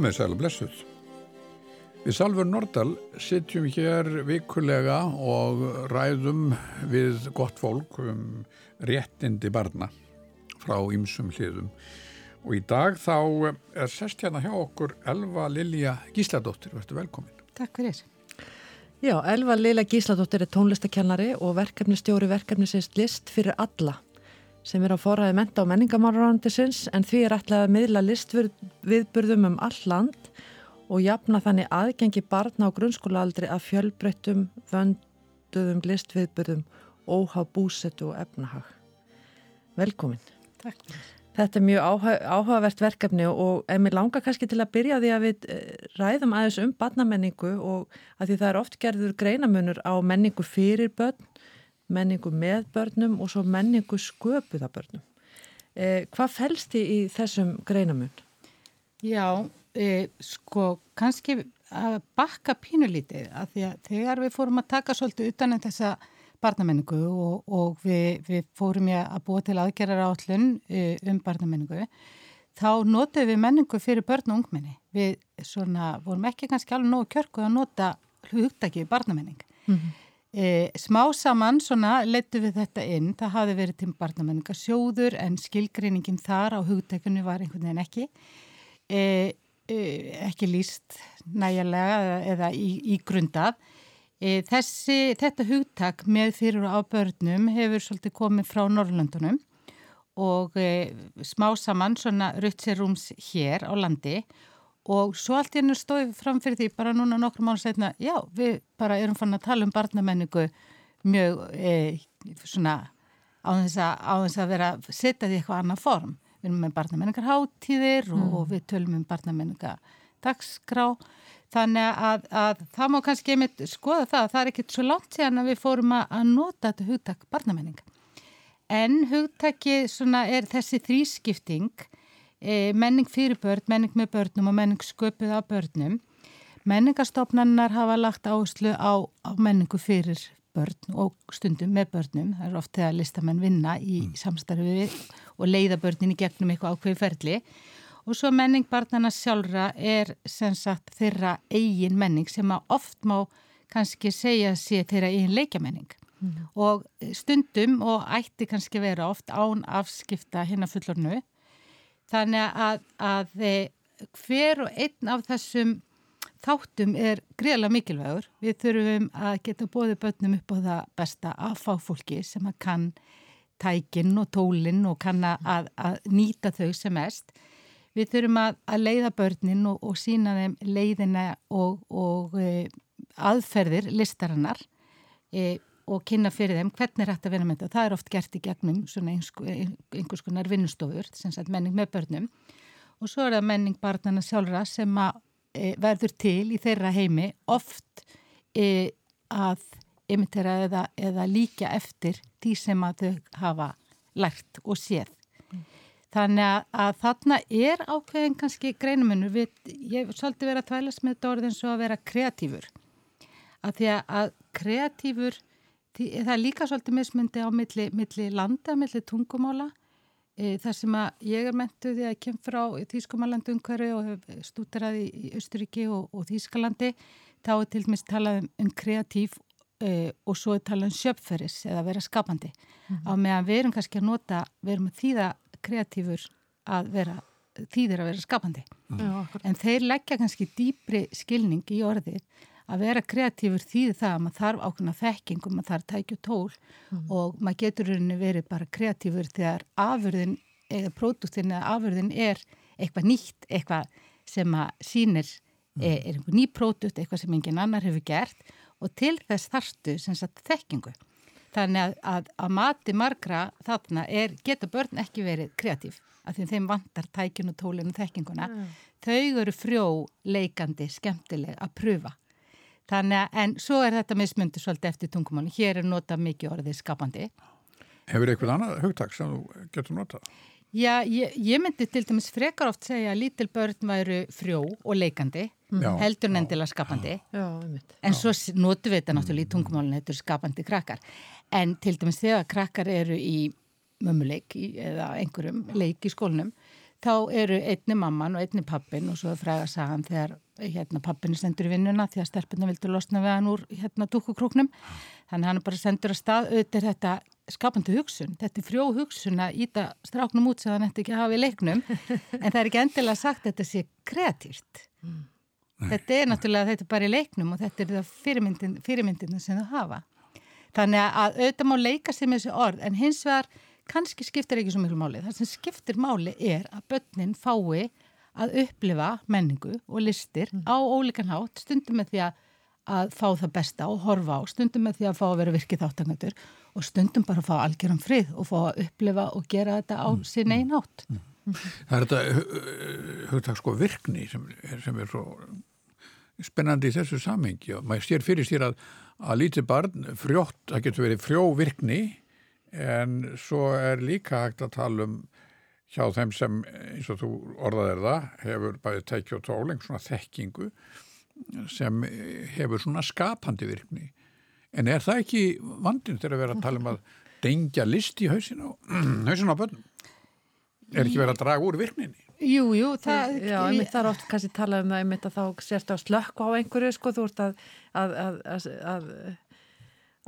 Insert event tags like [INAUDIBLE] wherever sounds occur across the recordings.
Komið sæl og blessuð. Við Salfur Nordal sitjum hér vikulega og ræðum við gott fólk um réttindi barna frá ýmsum hliðum. Og í dag þá er sest hérna hjá okkur Elva Lilja Gísladóttir. Verður velkomin. Takk fyrir. Já, Elva Lilja Gísladóttir er tónlistakennari og verkefnistjóri verkefnisins List fyrir alla sem er á forræði menta og menningamárarandisins en því er ætlað að miðla listviðburðum um all land og jafna þannig aðgengi barna á grunnskólaaldri að fjölbreyttum, vönduðum listviðburðum, óhá búsetu og efnahag. Velkomin. Takk. Þetta er mjög áhuga, áhugavert verkefni og ef mér langar kannski til að byrja því að við ræðum aðeins um barnamenningu og að því það er oft gerður greinamunur á menningu fyrir börn, menningu með börnum og svo menningu sköpuða börnum. Eh, hvað fælst þið í þessum greinamun? Já, e, sko kannski að bakka pínulítið að því að þegar við fórum að taka svolítið utan en þessa barnamenningu og, og við, við fórum að búa til aðgerðar átlun um barnamenningu þá notuðum við menningu fyrir börn og ungmenni. Við svona vorum ekki kannski alveg nógu kjörkuð að nota hugdagi barnamenning. Mm -hmm. E, smá saman leittu við þetta inn, það hafi verið til barnamenningasjóður en skilgreiningin þar á hugdækunni var einhvern veginn ekki. E, e, ekki líst næjarlega eða, í, í grundað. E, þessi, þetta hugtak með fyrir á börnum hefur svolítið komið frá Norrlöndunum og e, smá saman svona ruttsirúms hér á landi og svo allt í hennu stóði fram fyrir því bara núna nokkru mánu setna, já við bara erum fann að tala um barnamenningu mjög e, svona á þess, að, á þess að vera setja því eitthvað annað form. Við erum með barnamenningar hátíðir mm. og, og við tölum um barnamenninga dagskrá Þannig að, að það má kannski einmitt skoða það að það er ekkert svo langt síðan að við fórum að, að nota þetta hugtak barnamenning. En hugtakið svona er þessi þrískipting, menning fyrir börn, menning með börnum og menning sköpuð á börnum. Menningastofnannar hafa lagt áherslu á, á menningu fyrir börn og stundum með börnum. Það er oft þegar listamenn vinna í mm. samstarfi við og leiða börnin í gegnum eitthvað ákveði ferli og svo menning barnana sjálfra er sem sagt þeirra eigin menning sem að oft má kannski segja sé þeirra eigin leikjamenning. Mm. Og stundum og ætti kannski vera oft án afskipta hinn að fullornu. Þannig að, að hver og einn af þessum þáttum er greiðlega mikilvægur. Við þurfum að geta bóðið börnum upp á það besta að fá fólki sem að kann tækin og tólin og kann að, að nýta þau sem mest. Við þurfum að, að leiða börnin og, og sína þeim leiðina og, og e, aðferðir listarinnar e, og kynna fyrir þeim hvernig er hægt að vera með þetta. Það er oft gert í gegnum einhvers konar vinnustofur, sem sagt menning með börnum og svo er það menning barnana sjálfra sem að e, verður til í þeirra heimi oft e, að imitera eða, eða líka eftir því sem að þau hafa lært og séð. Þannig að, þarna er ákveðin kannski greinumunur við, ég hef svolítið verið að tvælast með þetta orðin svo að vera kreatífur. Að því að, kreatífur, það er líka svolítið mismundi á milli, milli landa, milli tungumála. E, þar sem að ég er mentuð því að ég kem frá Þýskumalandu umhverju og hef stúteraði í Östuríki og, og Þýskalandi. Þá er til dæmis talað um, um kreatív e, og svo er talað um sjöpferis eða vera skapandi. Mm -hmm. Á meðan við erum kannski að nota, við erum að þýða kreatífur að vera þýðir að vera skapandi mm. en þeir leggja kannski dýpri skilning í orðið að vera kreatífur þýðir það að maður þarf ákveðna þekking og maður þarf tækju tól mm. og maður getur verið bara kreatífur þegar afurðin eða pródústin eða afurðin er eitthvað nýtt, eitthvað sem að sínir mm. er, er einhver ný pródúst, eitthvað sem engin annar hefur gert og til þess þarftu þekkingu Þannig að, að, að mati margra þarna er, geta börn ekki verið kreatív af því þeim vantar tækinu, tólinu, þekkinguna. Mm. Þau eru frjó, leikandi, skemmtileg að pröfa. Þannig að, en svo er þetta mismundi svolítið eftir tungumáli. Hér er notað mikið orðið skapandi. Hefur eitthvað annað hugtak sem þú getur notað? Já, ég, ég myndi til dæmis frekar oft segja að lítil börn væru frjó og leikandi, já, heldur nendilega skapandi. Já, en svo notu við þetta náttúrulega í tungumálinu, þetta eru skapandi krakkar en til dæmis þegar krakkar eru í mömmuleik eða einhverjum leik í skólunum þá eru einni mamman og einni pappin og svo fræga sagan þegar hérna, pappin sendur í vinnuna því að stelpunna vildur losna við hann úr hérna, dúkukróknum þannig hann er bara sendur að stað. Auðvitað þetta skapandi hugsun, þetta er frjó hugsun að íta stráknum út sem hann eftir ekki hafa í leiknum. En það er ekki endilega sagt að þetta sé kreatíft mm. þetta er náttúrulega þetta er bara í leiknum og þetta er það fyrirmyndin, fyrirmyndin sem það hafa. Þannig að auðvitað má leika sér með þessi orð en hins vegar kannski skiptir ekki svo miklu máli. Það sem skiptir máli er að börnin fái að upplifa menningu og listir mm. á ólíkan hátt, stundum með því að, að fá það besta og horfa á, stundum með því að fá að vera virkið þáttangandur og stundum bara að fá algjörum frið og fá að upplifa og gera þetta á mm. sín einn hátt. Mm. Það er þetta hugtak sko virkni sem, sem er svo spennandi í þessu samengi og maður sér fyrir sér að, að lítið barn frjótt, það getur verið frjó virkni en svo er líka hægt að tala um hjá þeim sem, eins og þú orðaðir það, hefur bæði tæki og tól, einhvern svona þekkingu sem hefur svona skapandi virkni. En er það ekki vandin þegar að vera að tala um að dengja list í hausin á, [CLEARS THROAT] hausin á börnum? Er ekki verið að draga úr virkninni? Jú, jú, það... Já, mynd þar oft kannski tala um það, ég mynd að þá sérst á slökk á einhverju, sko, þú ert að, að, að,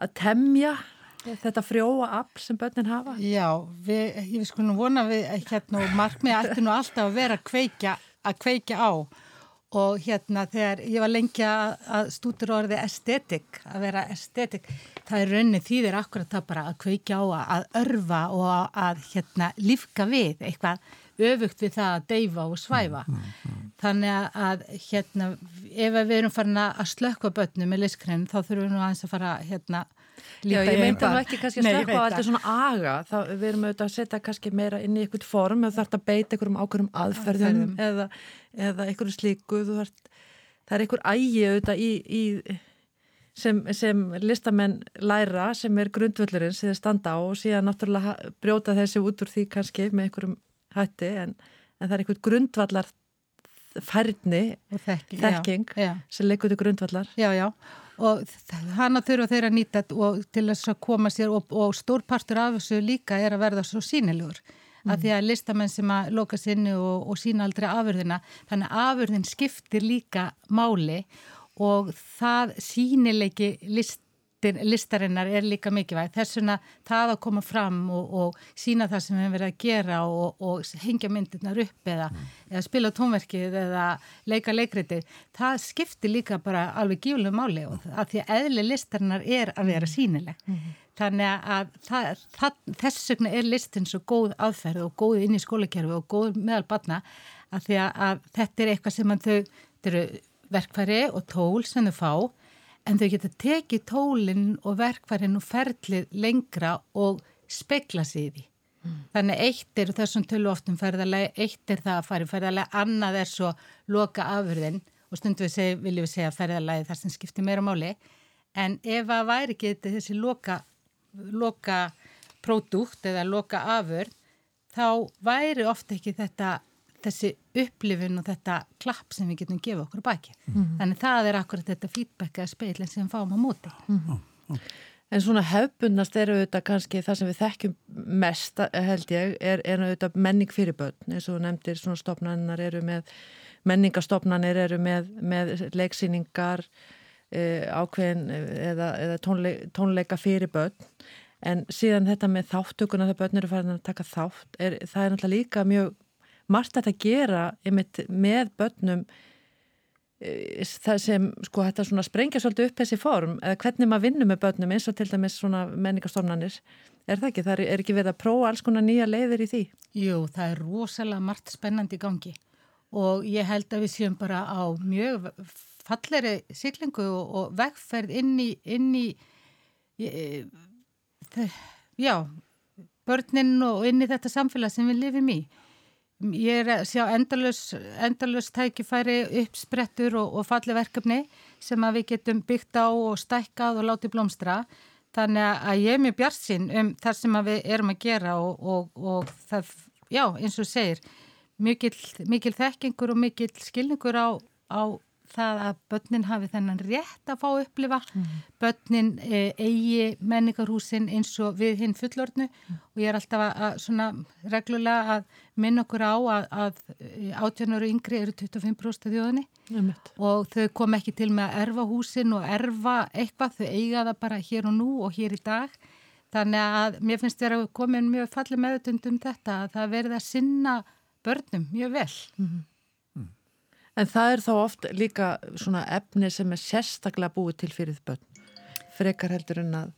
að temja Þetta frjóa afl sem börnin hafa? Já, við, ég sko nú vona við hérna og markmið ætti nú alltaf að vera að kveikja, að kveikja á og hérna þegar ég var lengi að stútur orðið estetik, að vera estetik, það er raunin þýðir akkurat það bara að kveikja á að örfa og að hérna lífka við eitthvað öfugt við það að deyfa og svæfa. Þannig að hérna ef við erum farin að slökka börnum með liskrein þá þurfum við nú aðeins að fara hérna Já, ég meinta nú ekki kannski að slökka á þetta svona aga, þá við erum auðvitað að setja kannski meira inn í einhvert form. Eða þarf að beita einhverjum ákveðum aðferðum eða, eða einhverju slíku þarf, það er einhver ægi auðvitað í, í sem, sem listamenn læra sem er grundvöldurinn sem þeir standa á og síðan náttúrulega brjóta þessi út úr því kannski með einhverjum hætti en, en það er einhvern grundvallar færni, þekking, þekking já, já. sem leikur til grundvallar. Já, já og hana þurfa þeirra að nýta til þess að koma sér og, og stórpartur af þessu líka er að verða svo sínilegur mm. að því að listamenn sem að loka sinni og, og sína aldrei afurðina þannig að afurðin skiptir líka máli og það sínileiki list listarinnar er líka mikilvæg þess vegna það að koma fram og, og sína það sem við hefum verið að gera og, og hengja myndirnar upp eða, mm. eða spila tónverkið eða leika leikritið, það skiptir líka bara alveg gíflegu máli og að því að eðli listarinnar er að vera sínileg mm. þannig að það, það, þess vegna er listin svo góð aðferð og góð inn í skólakerfi og góð meðal batna að því að, að þetta er eitthvað sem þau, þetta eru verkfæri og tól sem þau fá en þau geta tekið tólinn og verkvarinn og ferlið lengra og spekla sig í því. Mm. Þannig eitt er þessum tölu oftum ferðarlega, eitt er það að fara í ferðarlega, annað er svo loka afurðin og stundu við seg, viljum við segja ferðarlega þar sem skiptir meira máli en ef að væri ekki þessi loka, loka pródúkt eða loka afurð þá væri ofta ekki þetta þessi upplifun og þetta klapp sem við getum gefa okkur baki. Mm -hmm. Þannig það er akkurat þetta feedback eða speilin sem fáum á móti. Mm -hmm. En svona hefbundast eru auðvitað kannski það sem við þekkjum mest held ég er, er auðvitað menning fyrir börn eins og nefndir svona stopnarinnar eru með menningastofnanir eru með, með leiksýningar e, ákveðin eða, eða tónle, tónleika fyrir börn en síðan þetta með þáttökuna þegar börn eru farin að taka þátt er, það er náttúrulega líka mjög margt að gera með börnum e, það sem sko þetta svona sprengja svolítið upp þessi form eða hvernig maður vinnur með börnum eins og til dæmis svona menningarstofnanir er það ekki? Það er, ekki við að prófa alls konar nýja leiðir í því? Jú, það er rosalega margt spennandi í gangi og ég held að við séum bara á mjög falleri syklingu og, og vegferð inn í, inn í e, já börnin og inn í þetta samfélag sem við lifum í ég er að sjá endalus tækifæri uppsprettur og, og falli verkefni sem að við getum byggt á og stækkað og látið blómstra. Þannig að ég er mjög bjart sín um það sem við erum að gera og, og, og það, já, eins og segir mikil, mikil þekkingur og mikil skilningur á, á það að börnin hafi þennan rétt að fá að upplifa mm. börnin e, eigi menningarhúsin eins og við hinn fullornu mm. og ég er alltaf að, að svona reglulega að minna okkur á að, að átjónur og yngri eru 25% af þjóðinni mm. og þau kom ekki til með að erfa húsin og erfa eitthvað, þau eiga það bara hér og nú og hér í dag þannig að mér finnst þér að komin mjög fallið meðutundum þetta að það verði að sinna börnum mjög vel -hmm. En það er þá oft líka svona efni sem er sérstaklega búið til fyrir börn. Frekar heldur en að,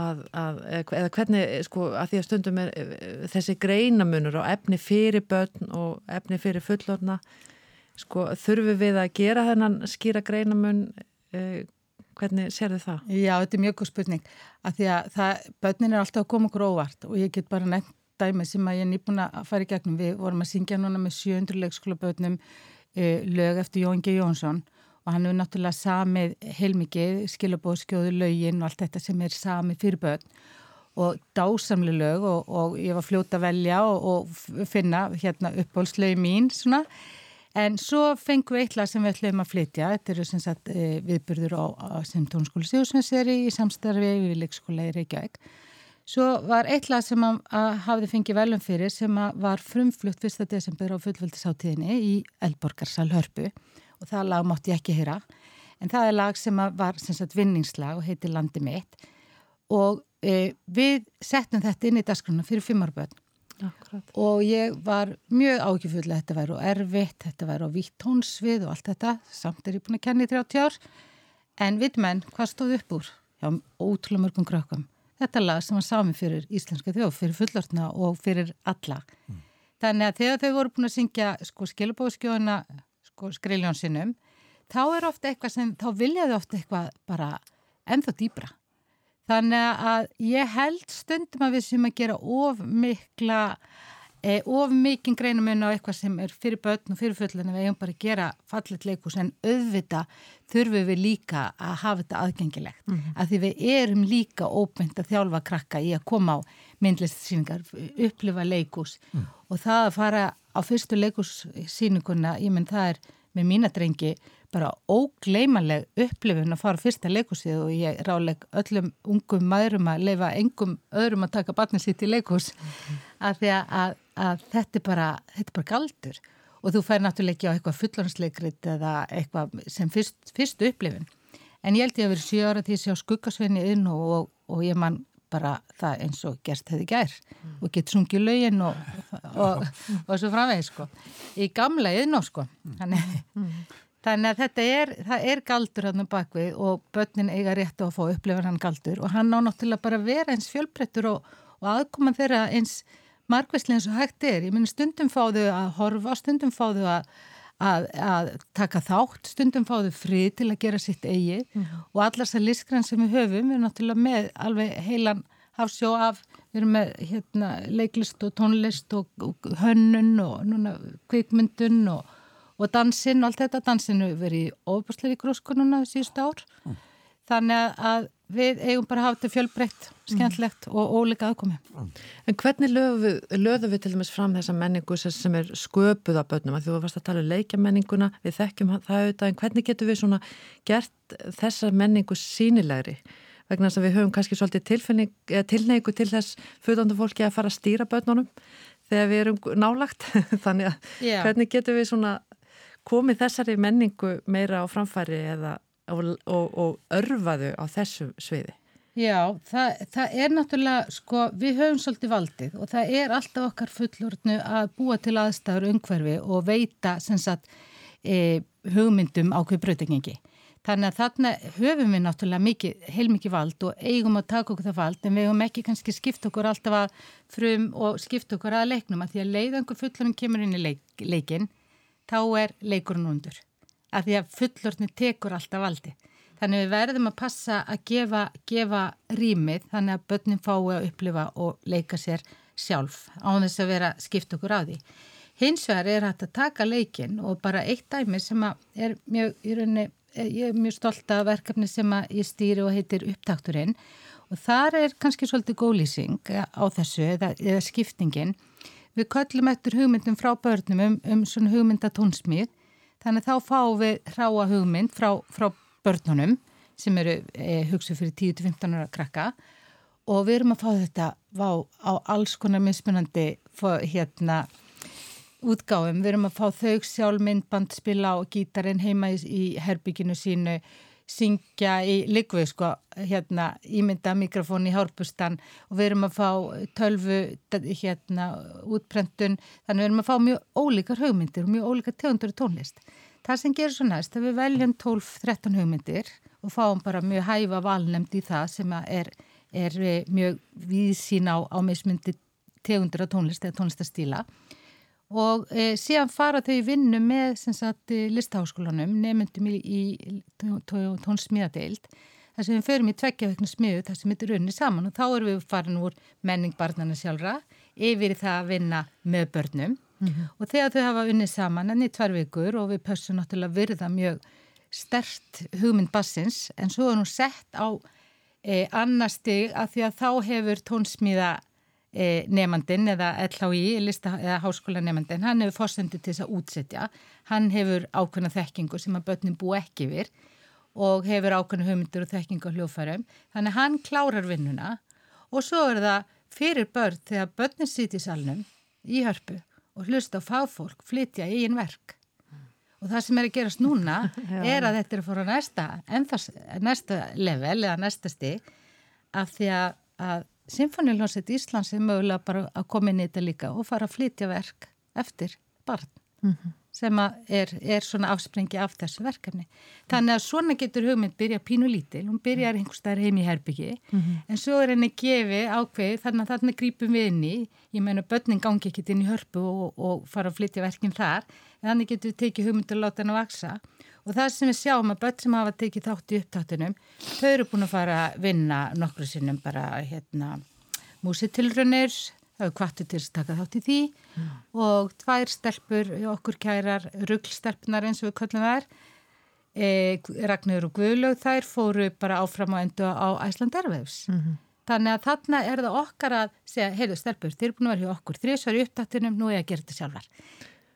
að, að eða hvernig, sko, að því að stundum er þessi greinamunur á efni fyrir börn og efni fyrir fullorna, sko, þurfum við að gera þennan skýra greinamun, eh, hvernig sér þið það? Já, þetta er mjög góð spurning, að því að það, börnin er alltaf að koma okkur óvart og ég get bara nefnt dæmi sem að ég er nýbúin að fara í gegnum. Við vorum að syngja núna með 700 leikskóla börnum E, lög eftir Jón G. Jónsson og hann hefur náttúrulega samið heilmikið, skilabóðskjóðu lögin og allt þetta sem er samið fyrir börn og dásamli lög og, og ég var fljóta að velja og, og finna hérna uppbólslögi mín svona. En svo fengum við eitthvað sem við ætlum að flytja, þetta eru sem sagt e, viðbyrður á, á sem tónskóli Sjósvenseri í samstarfi við leikskóla í Reykjavík Svo var eitt lag sem að, að hafði fengið velum fyrir sem var frumflutt 1. desember á fullvöldisáttíðinni í Elborgarsal Hörpu og það lag mátti ég ekki heyra. En það er lag sem var sem sagt, vinningslag og heiti Landi mitt. Og e, við settum þetta inn í dasgrunna fyrir fimmarböðn og ég var mjög ákjöfull að þetta væri og erfitt, þetta væri á vitt tónsvið og allt þetta, samt er ég búin að kenna í 30 ár. En við menn, hvað stóð upp úr? Já, ótrúlega mörgum krökkum þetta lag sem var sami fyrir íslenska þjóð, fyrir fullortna og fyrir alla. Mm. Þannig að þegar þau voru búin að syngja sko, skilubóðskjóðuna sko, skriljónsinnum, þá er ofta eitthvað sem, þá viljaði ofta eitthvað bara ennþá dýbra. Þannig að ég held stundum að við sem að gera of mikla e, of mikinn greinum inn á eitthvað sem er fyrir börn og fyrir fullin við eigum bara að gera fallet leikus en auðvita þurfum við líka að hafa þetta aðgengilegt mm -hmm. að því við erum líka óbynd að þjálfa krakka í að koma á myndlistsýningar, upplifa leikus mm. og það að fara á fyrstu leikussýninguna, ég menn það er með mína drengi bara ógleimanleg upplifun að fara fyrsta leikusið og ég ráleg öllum ungum maðurum að leifa engum öðrum að taka batnið sitt í leikus mm -hmm. að því að, að þetta er bara, þetta er bara galdur og þú fær náttúrulega ekki á eitthvað fullornsleikrit eða eitthvað sem fyrst, fyrst upplifin. En ég held ég að vera 7 ára til að sjá skuggasveinu inn og, og, og ég man bara það eins og gerst hefði gær mm. og gett sungið lögin og, og svo framvegið sko. Í gamla yðn og sko. Þannig, þannig að þetta er, er galdur hann bakvið og börnin eiga rétt á að fá upplifin hann galdur og hann á náttúrulega bara vera eins fjölbrettur og aðkoma þeirra eins margveitslega eins og hægt er. Ég minn stundum fáðu að horfa, stundum fáðu að, að, að taka þátt, stundum fáðu frið til að gera sitt eigi mm og allar þessar listgrann sem við höfum, erum náttúrulega með alveg heilan hafsjó af, við erum með hérna, leiklist og tónlist og, og hönnun og núna kvikmyndun og, og dansinn og allt þetta. Dansinn hefur verið ofbúrslega í grúskonuna síðust ár. Mm. Þannig að við eigum bara að hafa þetta fjölbreytt, skemmtlegt mm. og óleika aðkomi. En hvernig löðum við til dæmis fram þessa menningu sem er sköpuð af börnum? Þú varst að tala um leikjamenninguna, við þekkjum það auðvitað, en hvernig getur við svona gert þessa menningu sínilegri? Vegna þess að við höfum kannski svolítið tilneiku til þess föðandu fólki að fara að stýra börnunum þegar við erum nálagt. [LAUGHS] Þannig að yeah. hvernig getur við svona komið þessari menningu meira á framfæri eða og, og, og örfaðu á þessu sviði? Já, það, það er náttúrulega, sko, við höfum svolítið valdið og það er alltaf okkar fullurnu að búa til aðstæður umhverfi og veita sagt, e, hugmyndum á hverju breytingingi. Þannig að þarna höfum við náttúrulega mikið, heilmikið vald og eigum að taka okkur það vald en við höfum ekki kannski skipt okkur alltaf að frum og skipt okkur að leiknum að því að leiðangur fullurinn kemur inn í leik, leikin, þá er leikurinn undur að því að fullortni tekur alltaf valdi. Þannig við verðum að passa að gefa, gefa rýmið þannig að börnin fái að upplifa og leika sér sjálf á þess að vera skipt okkur á því. Hins vegar er hægt að taka leikin og bara eitt dæmi sem er mjög, rauninni, ég er mjög stolt af verkefni sem ég stýri og heitir upptakturinn og þar er kannski svolítið gólýsing á þessu eða, eða skiptingin. Við köllum eftir hugmyndum frá börnum um, um svona hugmyndatónsmið Þannig þá fáum við hráa hugmynd frá, frá börnunum sem eru e, hugsuð fyrir 10-15 ára krakka og við erum að fá þetta á, á alls konar mismunandi hérna útgáfum. Við erum að fá þau sjálf myndband spila og gítarinn heima í, í herbygginu sínu syngja í likvið sko, hérna, ímynda mikrofón í hárpustan og við erum að fá tölvu hérna, útprentun. Þannig við erum að fá mjög ólíkar hugmyndir og mjög ólíkar tegundur í tónlist. Það sem gerir svo næst, að við veljum 12-13 hugmyndir og fáum bara mjög hæfa valnemd í það sem er, er mjög víðsín á, á mismundi tegundur af tónlist eða tónlistastíla og e, síðan fara þau vinnu með sagt, listaháskólanum nefndum í, í tónsmíðadeild þar sem við förum í tveggja vekna smiðu þar sem þetta er unni saman og þá erum við farin úr menning barnana sjálfra yfir það að vinna með börnum mm -hmm. og þegar þau hafa unni saman enni tvær vikur og við pössum náttúrulega virða mjög stert hugmynd bassins en svo er hún sett á e, annar stig að því að þá hefur tónsmíða e, nefandin eða LHI eða háskóla nefandin, hann hefur fórsendu til þess að útsetja, hann hefur ákveðna þekkingu sem að börnin bú ekki yfir og hefur ákveðna hugmyndur og þekkingu á hljófærum, þannig hann klárar vinnuna og svo er það fyrir börn þegar börnin sýti í salnum í hörpu og hlusta á fáfólk flytja einn verk. Og það sem er að gerast núna [LAUGHS] er að þetta er að fóra næsta, næsta level eða næsta stig af því að, að Sinfoníljónsett Íslands er mögulega bara að koma inn í þetta líka og fara að flytja verk eftir barn mm -hmm. sem er, er svona afsprengi af þessu verkefni. Þannig að svona getur hugmynd byrja pínu lítil, hún byrjar einhvers staðar heim í herbyggi, mm -hmm. en svo er henni gefi ákveð, þannig að þarna grípum við inn í, ég meina börnin gangi ekkit inn í hörpu og, og fara að flytja verkin þar, en þannig getur við tekið hugmynd og láta henni að vaksa og það sem við sjáum að börn sem hafa tekið þátt í upptáttunum þau eru búin að fara að vinna nokkru sinnum bara hérna músitilrunir þau eru kvartu til að taka þátt í því mm. og tvær stelpur okkur kærar rugglstelpnar eins og við kallum þær e, Ragnar og Guðlaug þær fóru bara áfram á endu á Æsland Erveifs mm -hmm. þannig að þarna er það okkar að segja, heyrðu stelpur, þeir eru búin að vera hjá okkur þrjusvar í upptáttunum, nú er ég að gera þetta sjálfar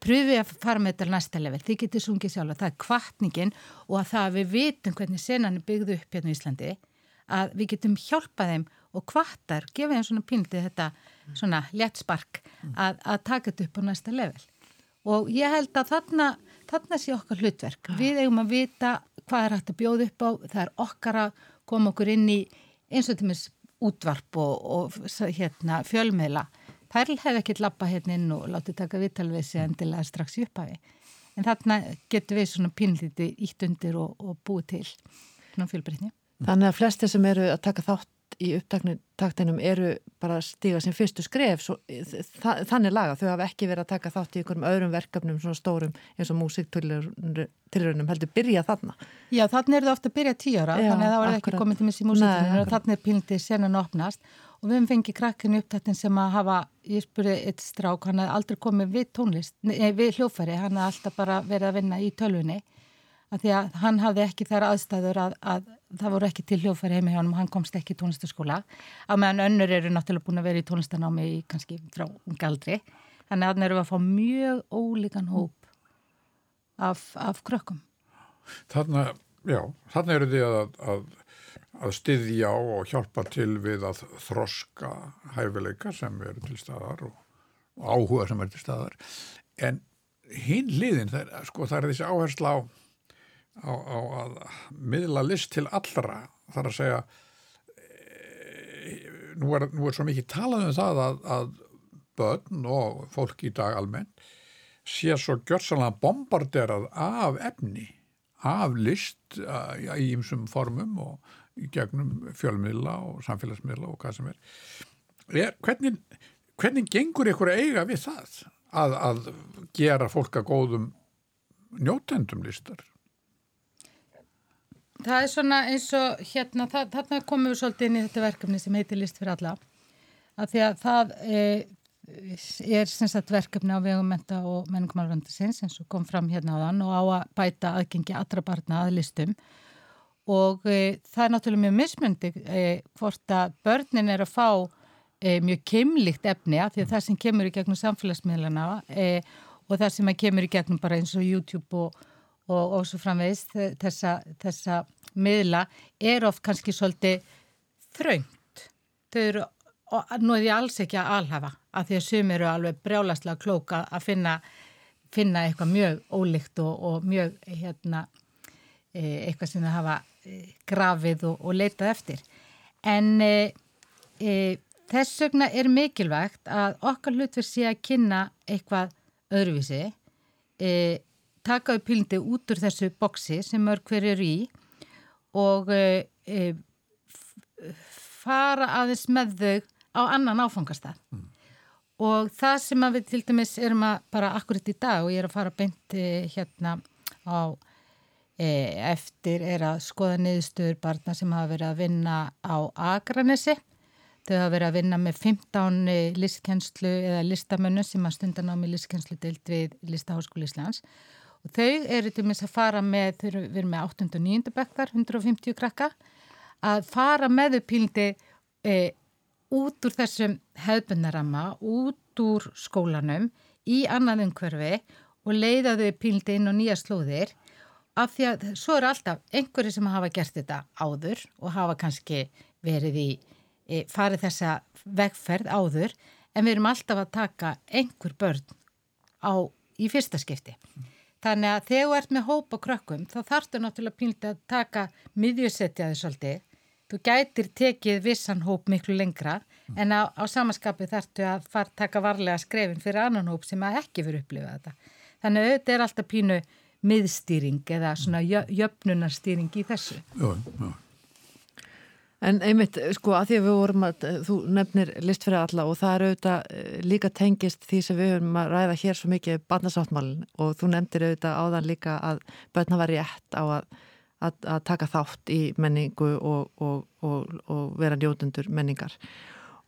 pröfið að fara með þetta næsta level, þið getur sungið sjálf. Það er kvartningin og að það að við vitum hvernig senan er byggðu upp hérna í Íslandi að við getum hjálpað þeim og kvartar, gefa þeim svona píldið þetta svona léttspark að, að taka þetta upp á næsta level. Og ég held að þarna þarna sé okkar hlutverk, við eigum að vita hvað er hægt að bjóða upp á. Það er okkar að koma okkur inn í eins og með útvarp og, og hérna, fjölmiðla Pærl hefði ekkert lappa hérna inn og látið taka viðtalvisi endilega strax í upphafi. En þarna getur við svona pínlíti ítt undir og, og búið til svona fjölbreytni. Þannig að flesti sem eru að taka þátt í upptaktinum eru bara stíga sem fyrstu skref svo, þa þannig laga, þau hafa ekki verið að taka þátt í einhverjum öðrum verkefnum svona stórum eins og músiktilrunum heldur byrja þarna. Já, þannig er það ofta að byrja tíu ára, Já, þannig að það var ekki komið til missi músiktilrunum og þannig er pílndið senan opnast og við hefum fengið krakkinu upptættin sem að hafa, ég spurði eitt strák, hann hafði aldrei komið við tónlist, nei, við hljófæri, hann hafði alltaf bara verið að vinna í tölvunni. Að því að hann hafði ekki þær aðstæður að, að það voru ekki til hljófæri heimi hjá hann og hann komst ekki í tónlistaskóla. Á meðan önnur eru náttúrulega búin að vera í tónlistanámi kannski frá galdri þannig að hann eru að fá mjög ólíkan hóp af, af krökkum. Þannig, já, þannig eru því að, að að styðja og hjálpa til við að þroska hæfileika sem eru til staðar og, og áhuga sem eru til staðar. En hinn liðin það er, sko, það er þessi áhersla á, á, á að miðla list til allra. Þar að segja e, nú, er, nú er svo mikið talað um það að, að börn og fólk í dag almennt sé svo gjörsanlega bombarderað af efni af list í ymsum formum og gegnum fjölmiðla og samfélagsmiðla og hvað sem er. er hvernig, hvernig gengur ykkur að eiga við það að, að gera fólk að góðum njótendum listar? Það er svona eins og hérna, það, þarna komum við svolítið inn í þetta verkefni sem heitir List fyrir alla. Að því að það e, er sagt, verkefni á vegum menta og menningumálfandisins eins og kom fram hérna á þann og á að bæta aðgengi allra barna að listum og e, það er náttúrulega mjög mismundi e, hvort að börnin er að fá e, mjög keimlíkt efni að því að það sem kemur í gegnum samfélagsmiðlana e, og það sem kemur í gegnum bara eins og YouTube og, og, og svo framvegis þessa, þessa miðla er oft kannski svolítið þröngt. Þau eru, nú er ég alls ekki að alhafa að því að sum eru alveg brjálaslega klóka að finna, finna eitthvað mjög ólíkt og, og mjög hérna, e, eitthvað sem þau hafa grafið og, og leitað eftir. En e, e, þess vegna er mikilvægt að okkar hlutverð sé að kynna eitthvað öðruvísi, e, taka upp pílindi út úr þessu boksi sem mörg hver eru í og fara aðeins með þau á annan áfangastað mm. og það sem við til dæmis erum að bara akkurat í dag og ég er að fara beint hérna á eftir er að skoða niðurstöður barna sem hafa verið að vinna á Akranessi þau hafa verið að vinna með 15 e, listkenslu eða listamönnu sem að stundan á með listkenslu deilt við Listaháskóli Íslands og þau eru til dæmis að fara með, þau eru með 8. og 9. bekkar, 150 krakka að fara með þau pílindi e, út úr þessum hefðbundarama, út úr skólanum í annað umhverfi og leiða þau pílindi inn á nýja slóðir af því að svo eru alltaf einhverju sem hafa gert þetta áður og hafa kannski verið í e, farið þessa vegferð áður en við erum alltaf að taka einhver börn á, í fyrsta skipti. Þannig að þegar þú ert með hópa krökkum þá þarftu náttúrulega píliti að taka miðjusetjaði svolítið. Þú gætir tekið vissan hóp miklu lengra en á, á samaskapu þarftu að fara taka varlega skrefin fyrir annan hóp sem að ekki fyrir upplifa þetta. Þannig að þetta er alltaf pínu miðstýring eða svona jöfnunarstýring í þessu. Jú, jú. En einmitt, sko, að því að við vorum að, þú nefnir list fyrir alla og það er auðvitað eh, líka tengist því sem við höfum að ræða hér svo mikið barnasáttmálinn og þú nefndir auðvitað áðan líka að börna var rétt á að, að, að taka þátt í menningu og, og, og, og vera njótundur menningar.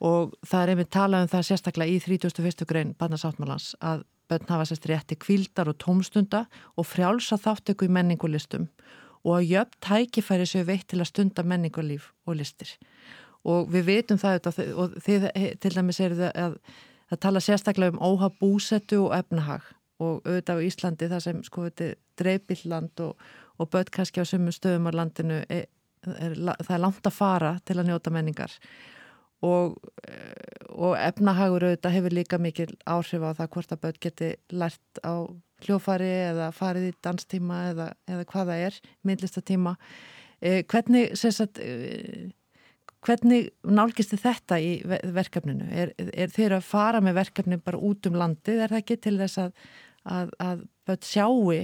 Og það er einmitt talað um það sérstaklega í 31. grein barnasáttmálans að börn hafa sérst rétti kvíldar og tómstunda og frjálsa þáttöku í menningulistum og að jöfn tækifæri séu veitt til að stunda menningarlíf og listir. Og við veitum það og þið til dæmis er það að það tala sérstaklega um óhaf búsettu og efnahag. Og auðvitað á Íslandi það sem sko þetta er dreibilland og, og börn kannski á sumum stöðum á landinu er, er, það er langt að fara til að njóta menningar og, og efnahagur auðvitað hefur líka mikil áhrif á það hvort að börn geti lært á hljófari eða farið í danstíma eða, eða hvaða er, myndlistatíma eh, hvernig sagt, eh, hvernig nálgist þið þetta í verkefninu? Er, er þeir að fara með verkefni bara út um landið? Er það ekki til þess að, að, að börn sjáu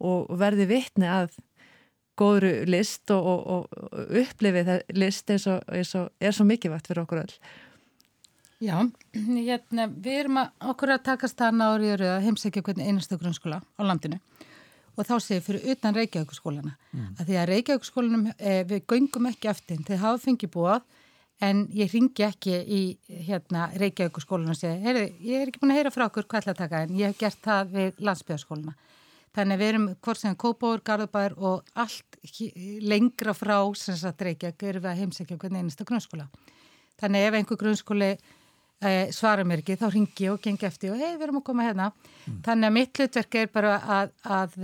og verði vitni að góðru list og, og, og upplifið list eins og, eins og er svo mikilvægt fyrir okkur öll? Já, hérna, við erum að okkur að takast það náður að heimsækja hvernig einastu grunnskóla á landinu og þá séum fyrir utan Reykjavíkskólana mm. að því að Reykjavíkskólanum eh, við göngum ekki eftir, þeir hafa fengið búað en ég ringi ekki í hérna Reykjavíkskólana og segja, ég er ekki búin að heyra frá okkur hvað ætla að taka en ég hef gert það við landsbygðarskólana þannig að við erum hvort sem Kópáur, Garðabær og allt lengra frá sem sagt Reykjavík erum við að heimsækja hvernig einastu grunnskóla þannig ef einhver grunnskóli eh, svara mér ekki, þá ringi ég og gengi eftir og hei, við erum að koma hérna. Mm. Þannig að mitt hlutverk er bara að, að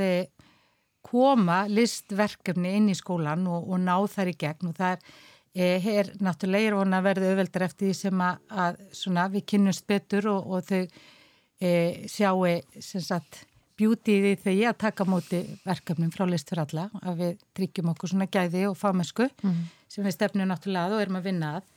koma listverkefni inn í skólan og, og ná þær í gegn og það er, eh, er náttúrulega er vona að verða auðveldar eftir því sem að, að svona, við kynnumst betur og, og þau eh, sjáu sem sagt bjútið í þau að taka móti verkefnum frá list fyrir alla að við tryggjum okkur svona gæði og fámesku mm. sem við stefnum náttúrulega að og erum að vinna að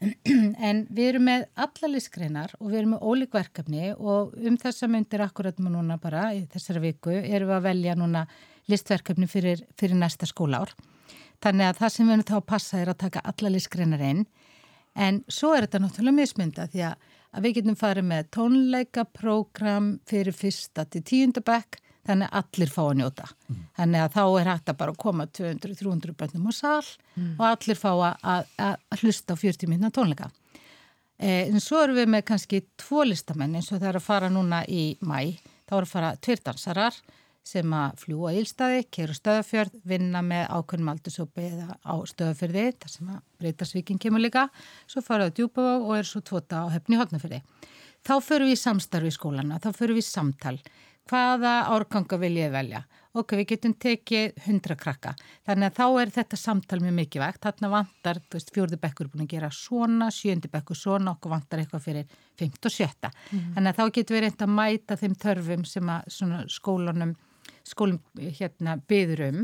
[CLEARS THROAT] en við erum með alla listgreinar og við erum með ólík verkefni og um þessa myndir akkurat með núna bara í þessari viku erum við að velja núna listverkefni fyrir, fyrir næsta skólaár. Þannig að það sem við erum þá að passa er að taka alla listgreinar inn en svo er þetta náttúrulega mismynda því að, að við getum farið með tónleika, prógram fyrir fyrsta til tíundabæk þannig að allir fá að njóta. Mm. Þannig að þá er hægt að bara koma 200-300 bönnum á sál mm. og allir fá að, að hlusta á 40 minna tónleika. Eh, en svo erum við með kannski tvo listamenn eins og það er að fara núna í mæ. Þá er að fara tveir dansarar sem að fljúa ílstaði, keru stöðafjörð, vinna með ákveðnum aldursópi eða á stöðafjörði, þar sem að breytarsvíkin kemur líka. Svo faraðu djúbavá og er svo tvota á hefni hodnafjörði. Þá förum við í samstarfi í skólana, þá förum við í samtal hvaða árganga vil ég velja? Ok, við getum tekið hundra krakka. Þannig að þá er þetta samtal mjög mikið vegt. Þarna vantar, þú veist, fjórði bekkur er búin að gera svona, sjöndi bekkur svona, okkur vantar eitthvað fyrir fimmt og sjötta. Mm. Þannig að þá getum við reynd að mæta þeim þörfum sem að skólanum, skólum hérna byður um.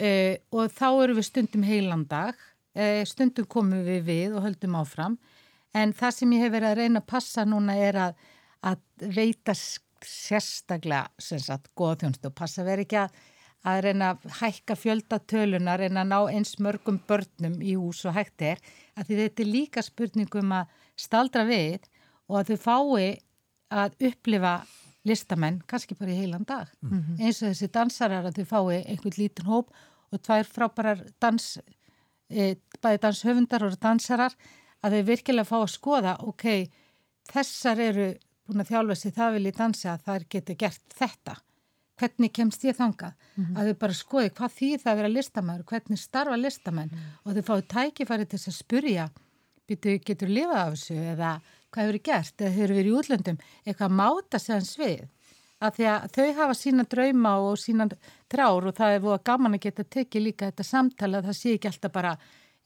E, og þá eru við stundum heilandag, e, stundum komum við við og höldum áfram. En það sem ég hef verið að reyna að passa núna er að, að veita sérstaklega sagt góða þjónstu og passa verið ekki að, að reyna að hækka fjöldatölunar, reyna að ná eins mörgum börnum í hús og hægt er. Að því þetta er líka spurningum að staldra við og að þau fái að upplifa listamenn, kannski bara í heilan dag mm -hmm. eins og þessi dansarar að þau fái einhvern lítinn hóp og tvær frábærar dans e, bæði danshöfundar og dansarar að þau virkilega fá að skoða ok, þessar eru búin að þjálfa sig það vil ég dansa að það geti gert þetta hvernig kemst ég þangað mm -hmm. að þau bara skoði hvað því það að vera listamæður hvernig starfa listamenn mm -hmm. og þau fáið tækifæri til að spurja getur, getur lifað af þessu eða hvað hefur gert? Eða hefur verið í útlöndum? Eitthvað máta sig hans við? Að því að þau hafa sína drauma og sína trár og það er búið að gaman að geta tekið líka þetta samtala að það sé ekki alltaf bara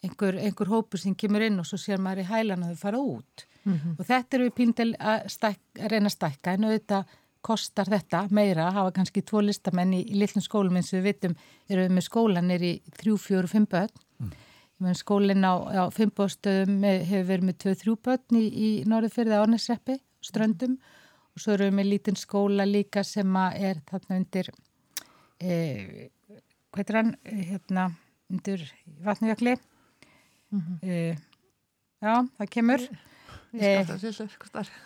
einhver, einhver hópu sem kemur inn og svo sér maður í hælan að þau fara út. Mm -hmm. og þetta eru við píndel að, stæk, að reyna að stækka en auðvitað kostar þetta meira að hafa kannski tvo listamenn í, í lillum skólum eins og við vitum eru við með skólanir í þrjú, fjóru, fimm börn. Mm. Skólinn á, á fimmбóðstöðum hefur verið með tvö, þrjú börn í, í Norðurfyrði ánesreppi ströndum. Og svo eru við með lítinn skóla líka sem er þarna undir e, hvað er hann? Hérna undir vatnugjakli mm -hmm. e, já, það kemur.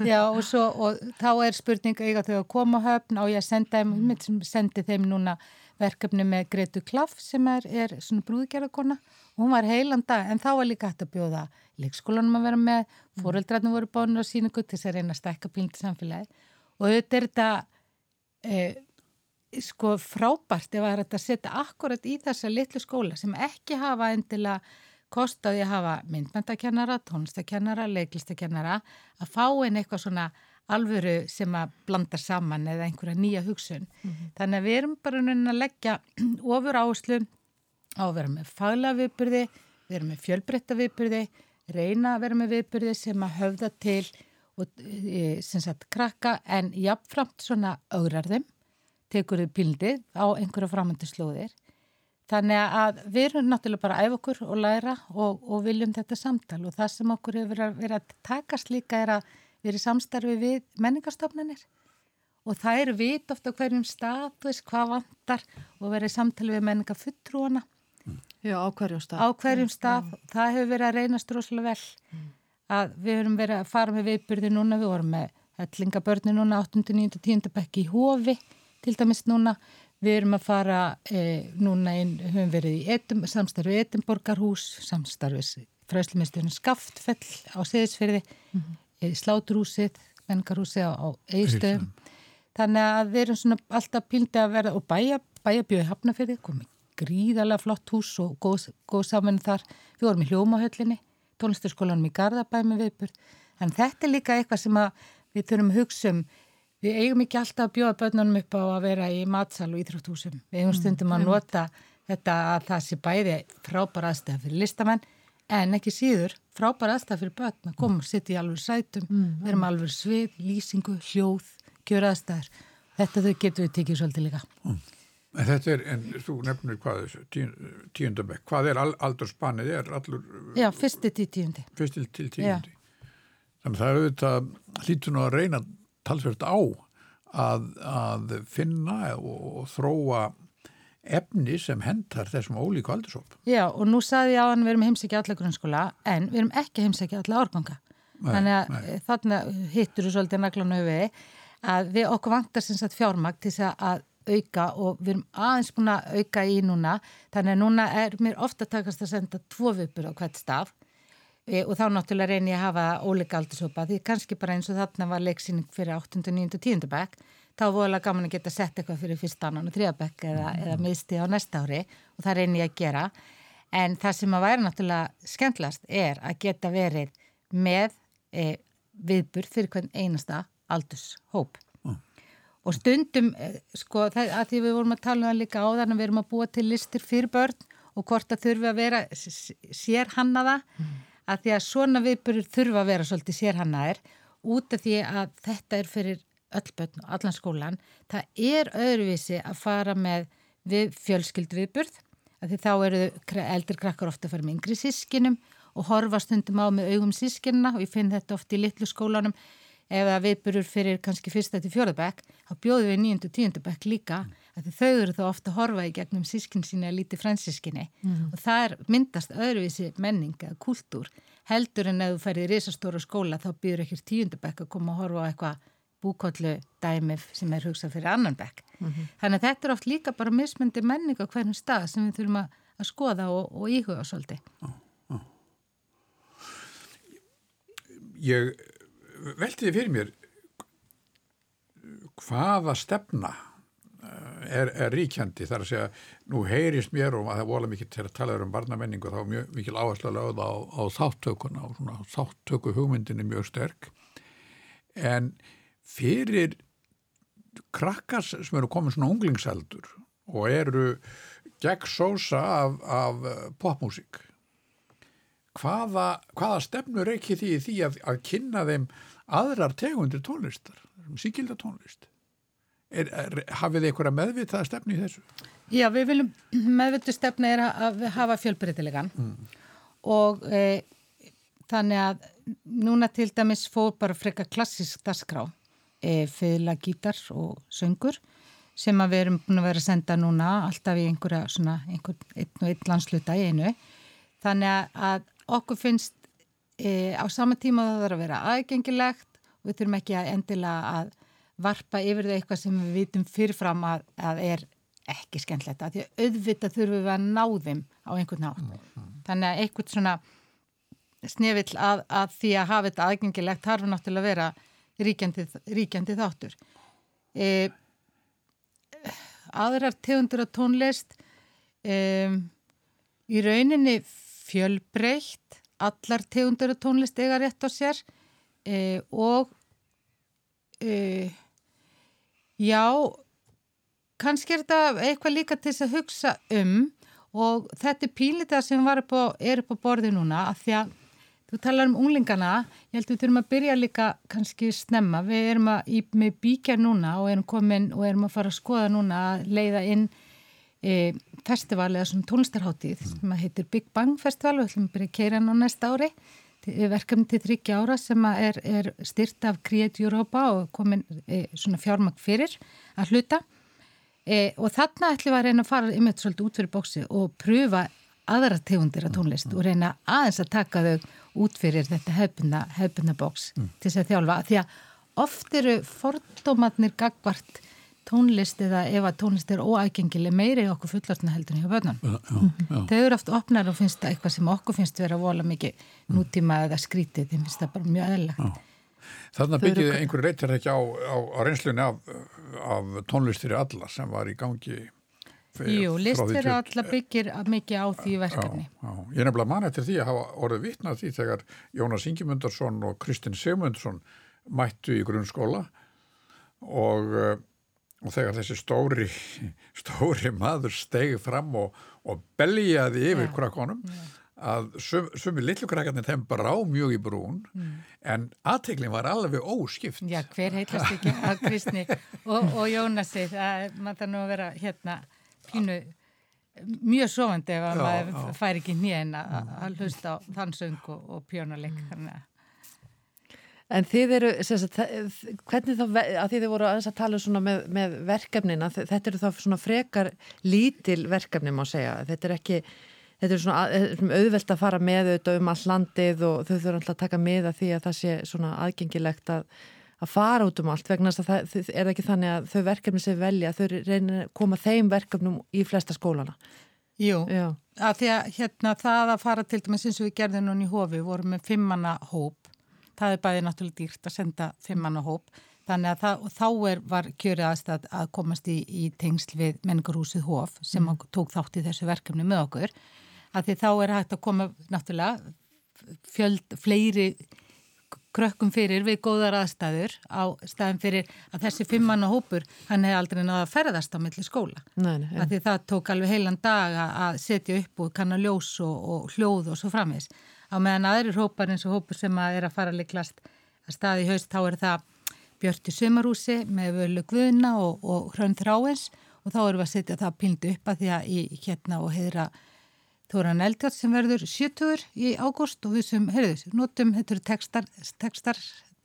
Já og, svo, og þá er spurning eiga þau að koma höfn? Og ég senda þeim, mm. sendi þeim núna verkefni með Gretu Klaff sem er, er svona brúðgerðarkona. Og hún var heilanda en þá var líka hægt að bjóða leikskólanum að vera með, fóröldræðinu voru bánur á síningu til þess að reyna að stekka pílndi samfélagi og auðvitað er þetta e, sko frábært ef að þetta setja akkurat í þessa litlu skóla sem ekki hafa endilega kostaði að hafa myndmyndakennara, tónlistakennara, leiklistakennara að fá einn eitthvað svona alvöru sem að blanda saman eða einhverja nýja hugsun. Mm -hmm. Þannig að við erum bara að leggja [CLEARS THROAT] ofur áherslu á að vera með fagla viðbyrði, vera með fjölbreytta viðbyrði, reyna að vera með viðbyrði sem að höfða til og e, sem sagt krakka en jafnframt svona augrarðum, tekur þið pildið á einhverja framöndu slóðir Þannig að við erum náttúrulega bara að æfa okkur og læra og, og viljum þetta samtal og það sem okkur hefur verið að takast líka er að við erum samstarfi við menningarstofnanir og það eru vit ofta hverjum veist hvað vantar og verið samtali við menningarfuttrúana. Já, á hverjum stað. Á hverjum stað, Já. það hefur verið að reynast rosalega vel mm. að við erum verið að fara með viðbyrði núna, við vorum með hellingabörni núna 8. 9. 10. bekki í Hófi til dæmis núna Við erum að fara e, núna inn, höfum verið í etum, samstarfið Etimborgarhús, samstarfið fræslumisturinn Skaftfell á Seðisferði, mm -hmm. Sláturhúsið, Mengarhúsið á, á Eistöðum. Þannig að við erum svona alltaf píldið að vera og bæja, bæjabjöði hafnaferði, komið gríðarlega flott hús og góð, góð saman þar. Við vorum í hljómahöllinni, tónlisturskólanum í Garðabæ með viðbjörn. Þannig þetta er líka eitthvað sem við þurfum að hugsa um Við eigum ekki alltaf að bjóða börnunum upp á að vera í matsal og íþróttúsum. Við eigum mm, stundum að nota þetta að það sé bæði frábæra aðstæða fyrir listamenn en ekki síður frábæra aðstæða fyrir börn að koma og sitja í alveg sætum, mm, vera með alveg svið, lýsingu, hljóð, gjöra aðstæðar. Þetta þau getur við tekið svolítið líka. Mm. En þetta er, en þú nefnir hvað þessu, tíundabæk, hvað er aldurspannið er allur? Já, fyrsti til tíundi. Fyrsti til tíundi. Þannig það er auðvitað hlítur nú að reyna talsvert á að, að finna og, og þróa efni sem hendar þessum ólíku aldursóp. Já og nú saði ég á hann við erum heimsækja alla grunnskóla en við erum ekki heimsækja alla árganga. Þannig að nei. þarna hittur þú svolítið naglanu við að við okkur vantar sem sagt fjármakt til þess að auka og við erum aðeins búin að auka í núna þannig að núna er mér ofta takast að senda tvo vipur á hvert staf E, og þá náttúrulega reynir ég að hafa óleika aldursopa því kannski bara eins og þarna var leiksýning fyrir 8. 9. og 10. bekk þá voru alveg gaman að geta sett eitthvað fyrir fyrstannan og þriðabekk eða, mm. eða miðsti á næsta ári og það reynir ég að gera en það sem að væri náttúrulega skemmtlast er að geta verið með e, viðbur fyrir hvern einasta aldurshóp mm. og stundum, eh, sko, það, að því við vorum að tala um það líka áðan að við erum að búa til listir fyrir börn og hvort það þurfi að vera sérhannaða mm. að því að svona viðbörur þurfa að vera svolítið sérhannaðir út af því að þetta er fyrir öll börn og allan skólan það er öðruvísi að fara með við fjölskyld viðbörð að því þá eru eldri krakkar ofta að fara með yngri sískinum og horfa stundum á með augum sískinna og ég finn þetta ofta í litlu skólanum. Ef það viðbörur fyrir kannski fyrsta til fjóðabæk þá bjóðum við nýjöndu tíundabæk líka að þau eru þá ofta að horfa í gegnum sískin sína lítið fransískinni mm. og það er myndast öðruvísi menning eða kultúr heldur en ef þú ferðir í risastóru skóla þá byrjur ekkert tíundabæk að koma að horfa á eitthvað búkollu dæmið sem er hugsað fyrir annan bekk. Mm -hmm. Þannig að þetta er oft líka bara mismyndi menning á hvernig stað sem við þurfum að, að skoða og, og íhuga svolítið. Ég veltiði fyrir mér hvaða stefna eh, er, er ríkjandi þar að segja, nú heyrist mér og það vola mikið til að tala um barnamenningu þá mjög mikil áherslu að lögða á, á þáttökuna og svona þáttöku hugmyndinni mjög sterk en fyrir krakkas sem eru komin svona unglingseldur og eru gegn sósa af, af popmusík hvaða, hvaða stefnur ekki því því að, að kynna þeim aðrar tegundir tónlistar síkilda tónlist er, er, hafið þið einhverja meðvitaða stefni í þessu? Já, við viljum [CLEARS THROAT] meðvitað stefna er að hafa fjölbreytilegan mm. og e, þannig að núna til dæmis fóð bara freka klassisk dasgrá e, fylga gítar og söngur sem að við erum búin að vera að senda núna alltaf í einhverja svona einhver, einn og einn landsluta í einu þannig að okkur finnst e, á sama tíma það þarf að vera aðgengilegt og við þurfum ekki að endilega að varpa yfir það eitthvað sem við vitum fyrirfram að, að er ekki skemmtilegt að því að auðvitað þurfum við að ná þeim á einhvern nátt mm, mm. þannig að einhvern svona snefill að, að því að hafa þetta aðgengilegt þarf náttúrulega að vera ríkjandi, ríkjandi þáttur. E, aðrar tegundur af tónlist e, í rauninni fjölbreytt allar tegundur af tónlist eiga rétt á sér e, og e, já kannski er þetta eitthvað líka til þess að hugsa um og þetta er pílita sem upp á, er upp á borði núna að því að Þú talar um unglingana, ég held að við þurfum að byrja líka kannski snemma. Við erum að, í, með bíkja núna og erum komin og erum að fara að skoða núna að leiða inn e, festival eða svona tónlistarháttíð mm. sem að heitir Big Bang Festival og við ætlum að byrja að keira nú næsta ári. Verkefni til þryggja ára sem er, er styrt af Create Europa og komin e, svona fjármagn fyrir að hluta. E, og þarna ætlum við að reyna að fara yfir svolítið út fyrir bóksi og pröfa aðra tegundir af tónlist mm. og reyna aðeins að taka þau út fyrir þetta hefbuna, hefbuna bóks mm. til þess að þjálfa því að oft eru fordómatnir gagvart tónlist eða ef að tónlist er óægengileg meiri okkur fullartna heldur en hjá börnum ja, ja, þau eru oft opnar og finnst það eitthvað sem okkur finnst vera vola mikið mm. nútíma eða skrítið, þeim finnst það bara mjög eðlagt Þannig að byggja einhverju reytir ekki á, á, á reynslunni af, af tónlistir í alla sem var í gangi Jú, list fyrir alla byggir mikið á því verkefni. Já, já. Ég er nefnilega mann eftir því að hafa orðið vittnað því þegar Jónas Ingemundarsson og Kristinn Sigmundsson mættu í grunnskóla og, eh, og þegar þessi stóri, [LAUGHS] stóri maður stegi fram og, og beljaði yfir ja, krakkonum að sum, sumi lillukrakkarnir þeim brá mjög í brún mm. en aðteglinn var alveg óskipt. Já, hver heitlast ekki að Kristni og, og Jónasi, það maður það nú að vera hérna pínu mjög sofandi ef maður fær ekki nýjan að hlusta á þann söng og, og pjónuleik En þið eru sagt, hvernig þá, að þið voru að tala svona með, með verkefnina þetta eru þá svona frekar lítil verkefni má segja, þetta er ekki þetta er svona auðvelt að fara með auðvitað um all landið og þau þurfa alltaf að taka með að því að það sé svona aðgengilegt að að fara út um allt vegna þess að það er ekki þannig að þau verkefni sem velja, þau reynir að koma þeim verkefnum í flesta skólana. Jú, Já. að því að hérna það að fara til dæmis eins og við gerðum núna í hofi, við vorum með fimmanna hóp, það er bæðið náttúrulega dýrt að senda fimmanna hóp, þannig að það, þá er, var kjörið aðstæð að komast í, í tengsl við menningarhúsið hof sem mm. tók þátt í þessu verkefni með okkur, að því þá er hægt að koma náttúrulega fjöld, fleiri krökkum fyrir við góðar aðstæður á staðin fyrir að þessi fimmanna hópur hann hefði aldrei náða að ferðast á milli skóla. Nei, nei, því það tók alveg heilan dag að- setja upp og kanna ljós og, og hljóð og svo framins. Á meðan aðrir hópar eins og hópur sem að er að fara líklast að staði í haust þá er það Björti Sumarúsi með völu Guðna og, og Hrönn Þráins og þá erum við að setja það pindu upp að því að í hérna og heiðra Þóran Eldjátt sem verður 70 í ágúst og við sem, heyrðu, notum, þetta eru textar, textar,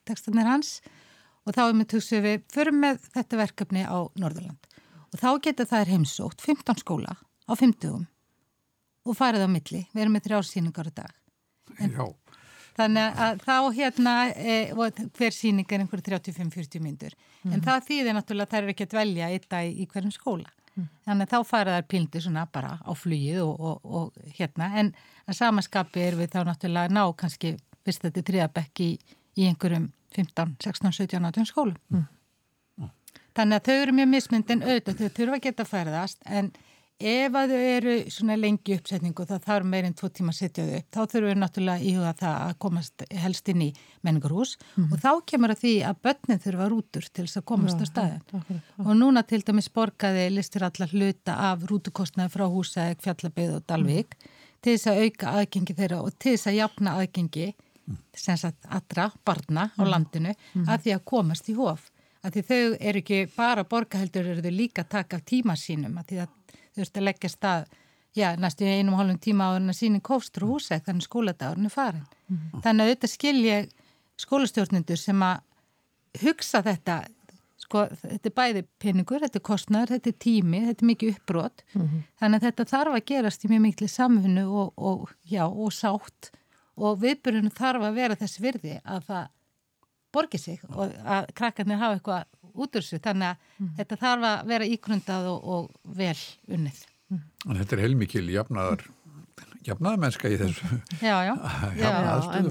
textarnir hans og þá erum við tugsið við, förum með þetta verkefni á Norðurland og þá geta er heimsótt 15 skóla á 50 og farið á milli, við erum með þrjársýningar á dag. Já, Þannig að þá hérna, e, hver síning er einhverju 35-40 myndur. En það þýðir náttúrulega að það er ekki að dvelja eitt dag í hverjum skóla. Þannig að þá fara þær pildi svona bara á flugið og, og, og hérna. En að samaskapi er við þá náttúrulega ná kannski, fyrst þetta er triðabekk í, í einhverjum 15, 16, 17, 18 skólum. Þannig að þau eru mjög mismyndin auðvitað, þau þurfa að geta ferðast en ef að þau eru svona lengi í uppsetningu það þarf meirinn tvo tíma að setja þau upp. Þá þurfum við náttúrulega íhuga það að komast helst inn í menningarhús. Og þá kemur að því að börnin þurfa rútur til þess að komast á staðin og núna til dæmis borgaði listir allar hluta af rútukostnaði frá húsæk, fjallabið og Dalvik til þess að auka aðgengi þeirra og til þess að jafna aðgengi sem sagt allra barna á landinu að því að komast í hof. Að því þau eru ekki bara borgaheldur eru þau líka taka af tíma sínum að því að veist að leggja stað já, næstu í einum hálfum tíma á þennan síning kófstur og húsæk þannig skóladagurinn er farin þannig að auðvitað skilja skólastjórnendur sem að hugsa þetta sko, þetta er bæði peningur, þetta er kostnæður, þetta er tími, þetta er mikið uppbrot. Þannig að þetta þarf að gerast í mjög miklu samfunnu og, og, já, og sátt. Og viðbyrjunum þarf að vera þess virði að það borgi sig og að krakkarnir hafa eitthvað út úr þessu þannig að þetta þarf að vera ígrundað og, og vel unnið. en þetta er heilmikil jafnaðar, jafnaðarmennska í þessu. Já, já. [LAUGHS] Já.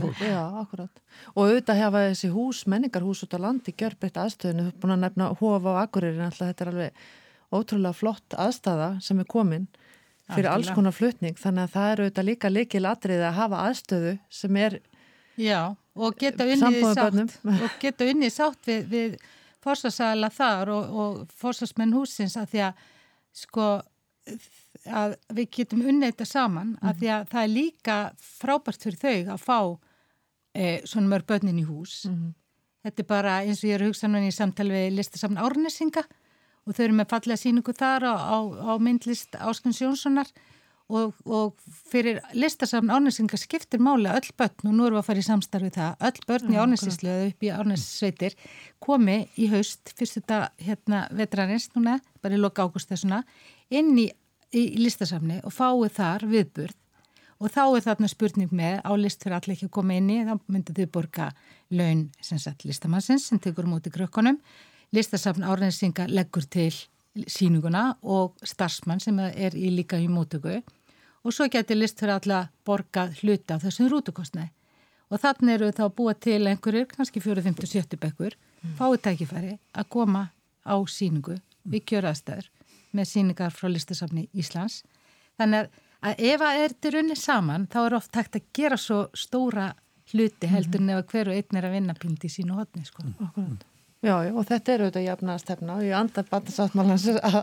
fólk. Já, akkurat. Og auðvitað hefa þessi hús, menningarhús út á landi gjörbreytt aðstöðinu, þú er búin að nefna hófa á Akureyri, en alltaf þetta er alveg ótrúlega flott aðstæða sem er komin fyrir alls Algjörlega. konar flutning, þannig að það eru auðvitað líka líkil atriði að hafa aðstöðu sem er Já, og geta unnið í Sambúðar sátt og unnið sátt við, við fórsasæla þar og, og fórsasmenn húsins að því að sko að við getum unnið þetta saman að því að það er líka frábært fyrir þau að fá e, svona mörg börnin í hús. Þetta er bara eins og ég er að hugsa núna í samtali við listasamn Árnesinga og þau eru með fallega síningu þar á, á, á myndlist Áskans Jónssonar og, og fyrir listasamn Árnesinga skiptir máli að öll börn og nú erum við að fara í samstarfi það öll börn í Árnesislu eða upp í Árnessveitir komi í haust fyrstu þetta hérna vetrarins núna bara í loka ágúst þessuna inn í, í listasamni og fái þar viðburð. Og þá er þarna spurning með á list fyrir allir ekki að koma inn í þá myndir þau borga laun sem sagt listamannsins sem tekur múti krökkunum. Listasafn áreinsinga leggur til síninguna og starfsmann sem er í líka í mótöku og svo getur list fyrir alla borga hluta af þessum rútukostnaði. Og þannig eru þá búa til einhverjur, kannski 4, 5, 70 bekkur fáið tækifæri að koma á síningu við kjöraðstæður með síningar frá listasafni Íslands. Þannig að ef að er þetta runni saman þá er oft takt að gera svo stóra hluti heldur en ef að hver og einn er að vinna píndi í sínu hotni sko. Akkurat. Já, og þetta er auðvitað jafnaðastefna og ég andar bandasáttmálans að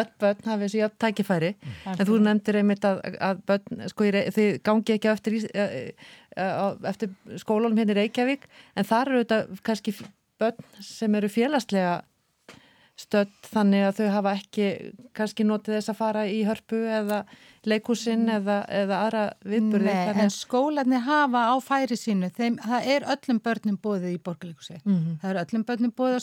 öll börn hafi þessi jafn tækifæri. En þú nefndir einmitt að, að börn, sko, þið gangi ekki eftir, eh, eh, eftir skólanum hérna í Reykjavík en þar eru auðvitað kannski börn sem eru félagslega stödd þannig að þau hafa ekki kannski notið þess að fara í hörpu eða leikúsin eða, eða aðra viðburði Nei, en skólanir hafa á færi sínu þeim, það er öllum börnum bóðið í borgarleikusi Mhm. það er öllum börnum bóðið á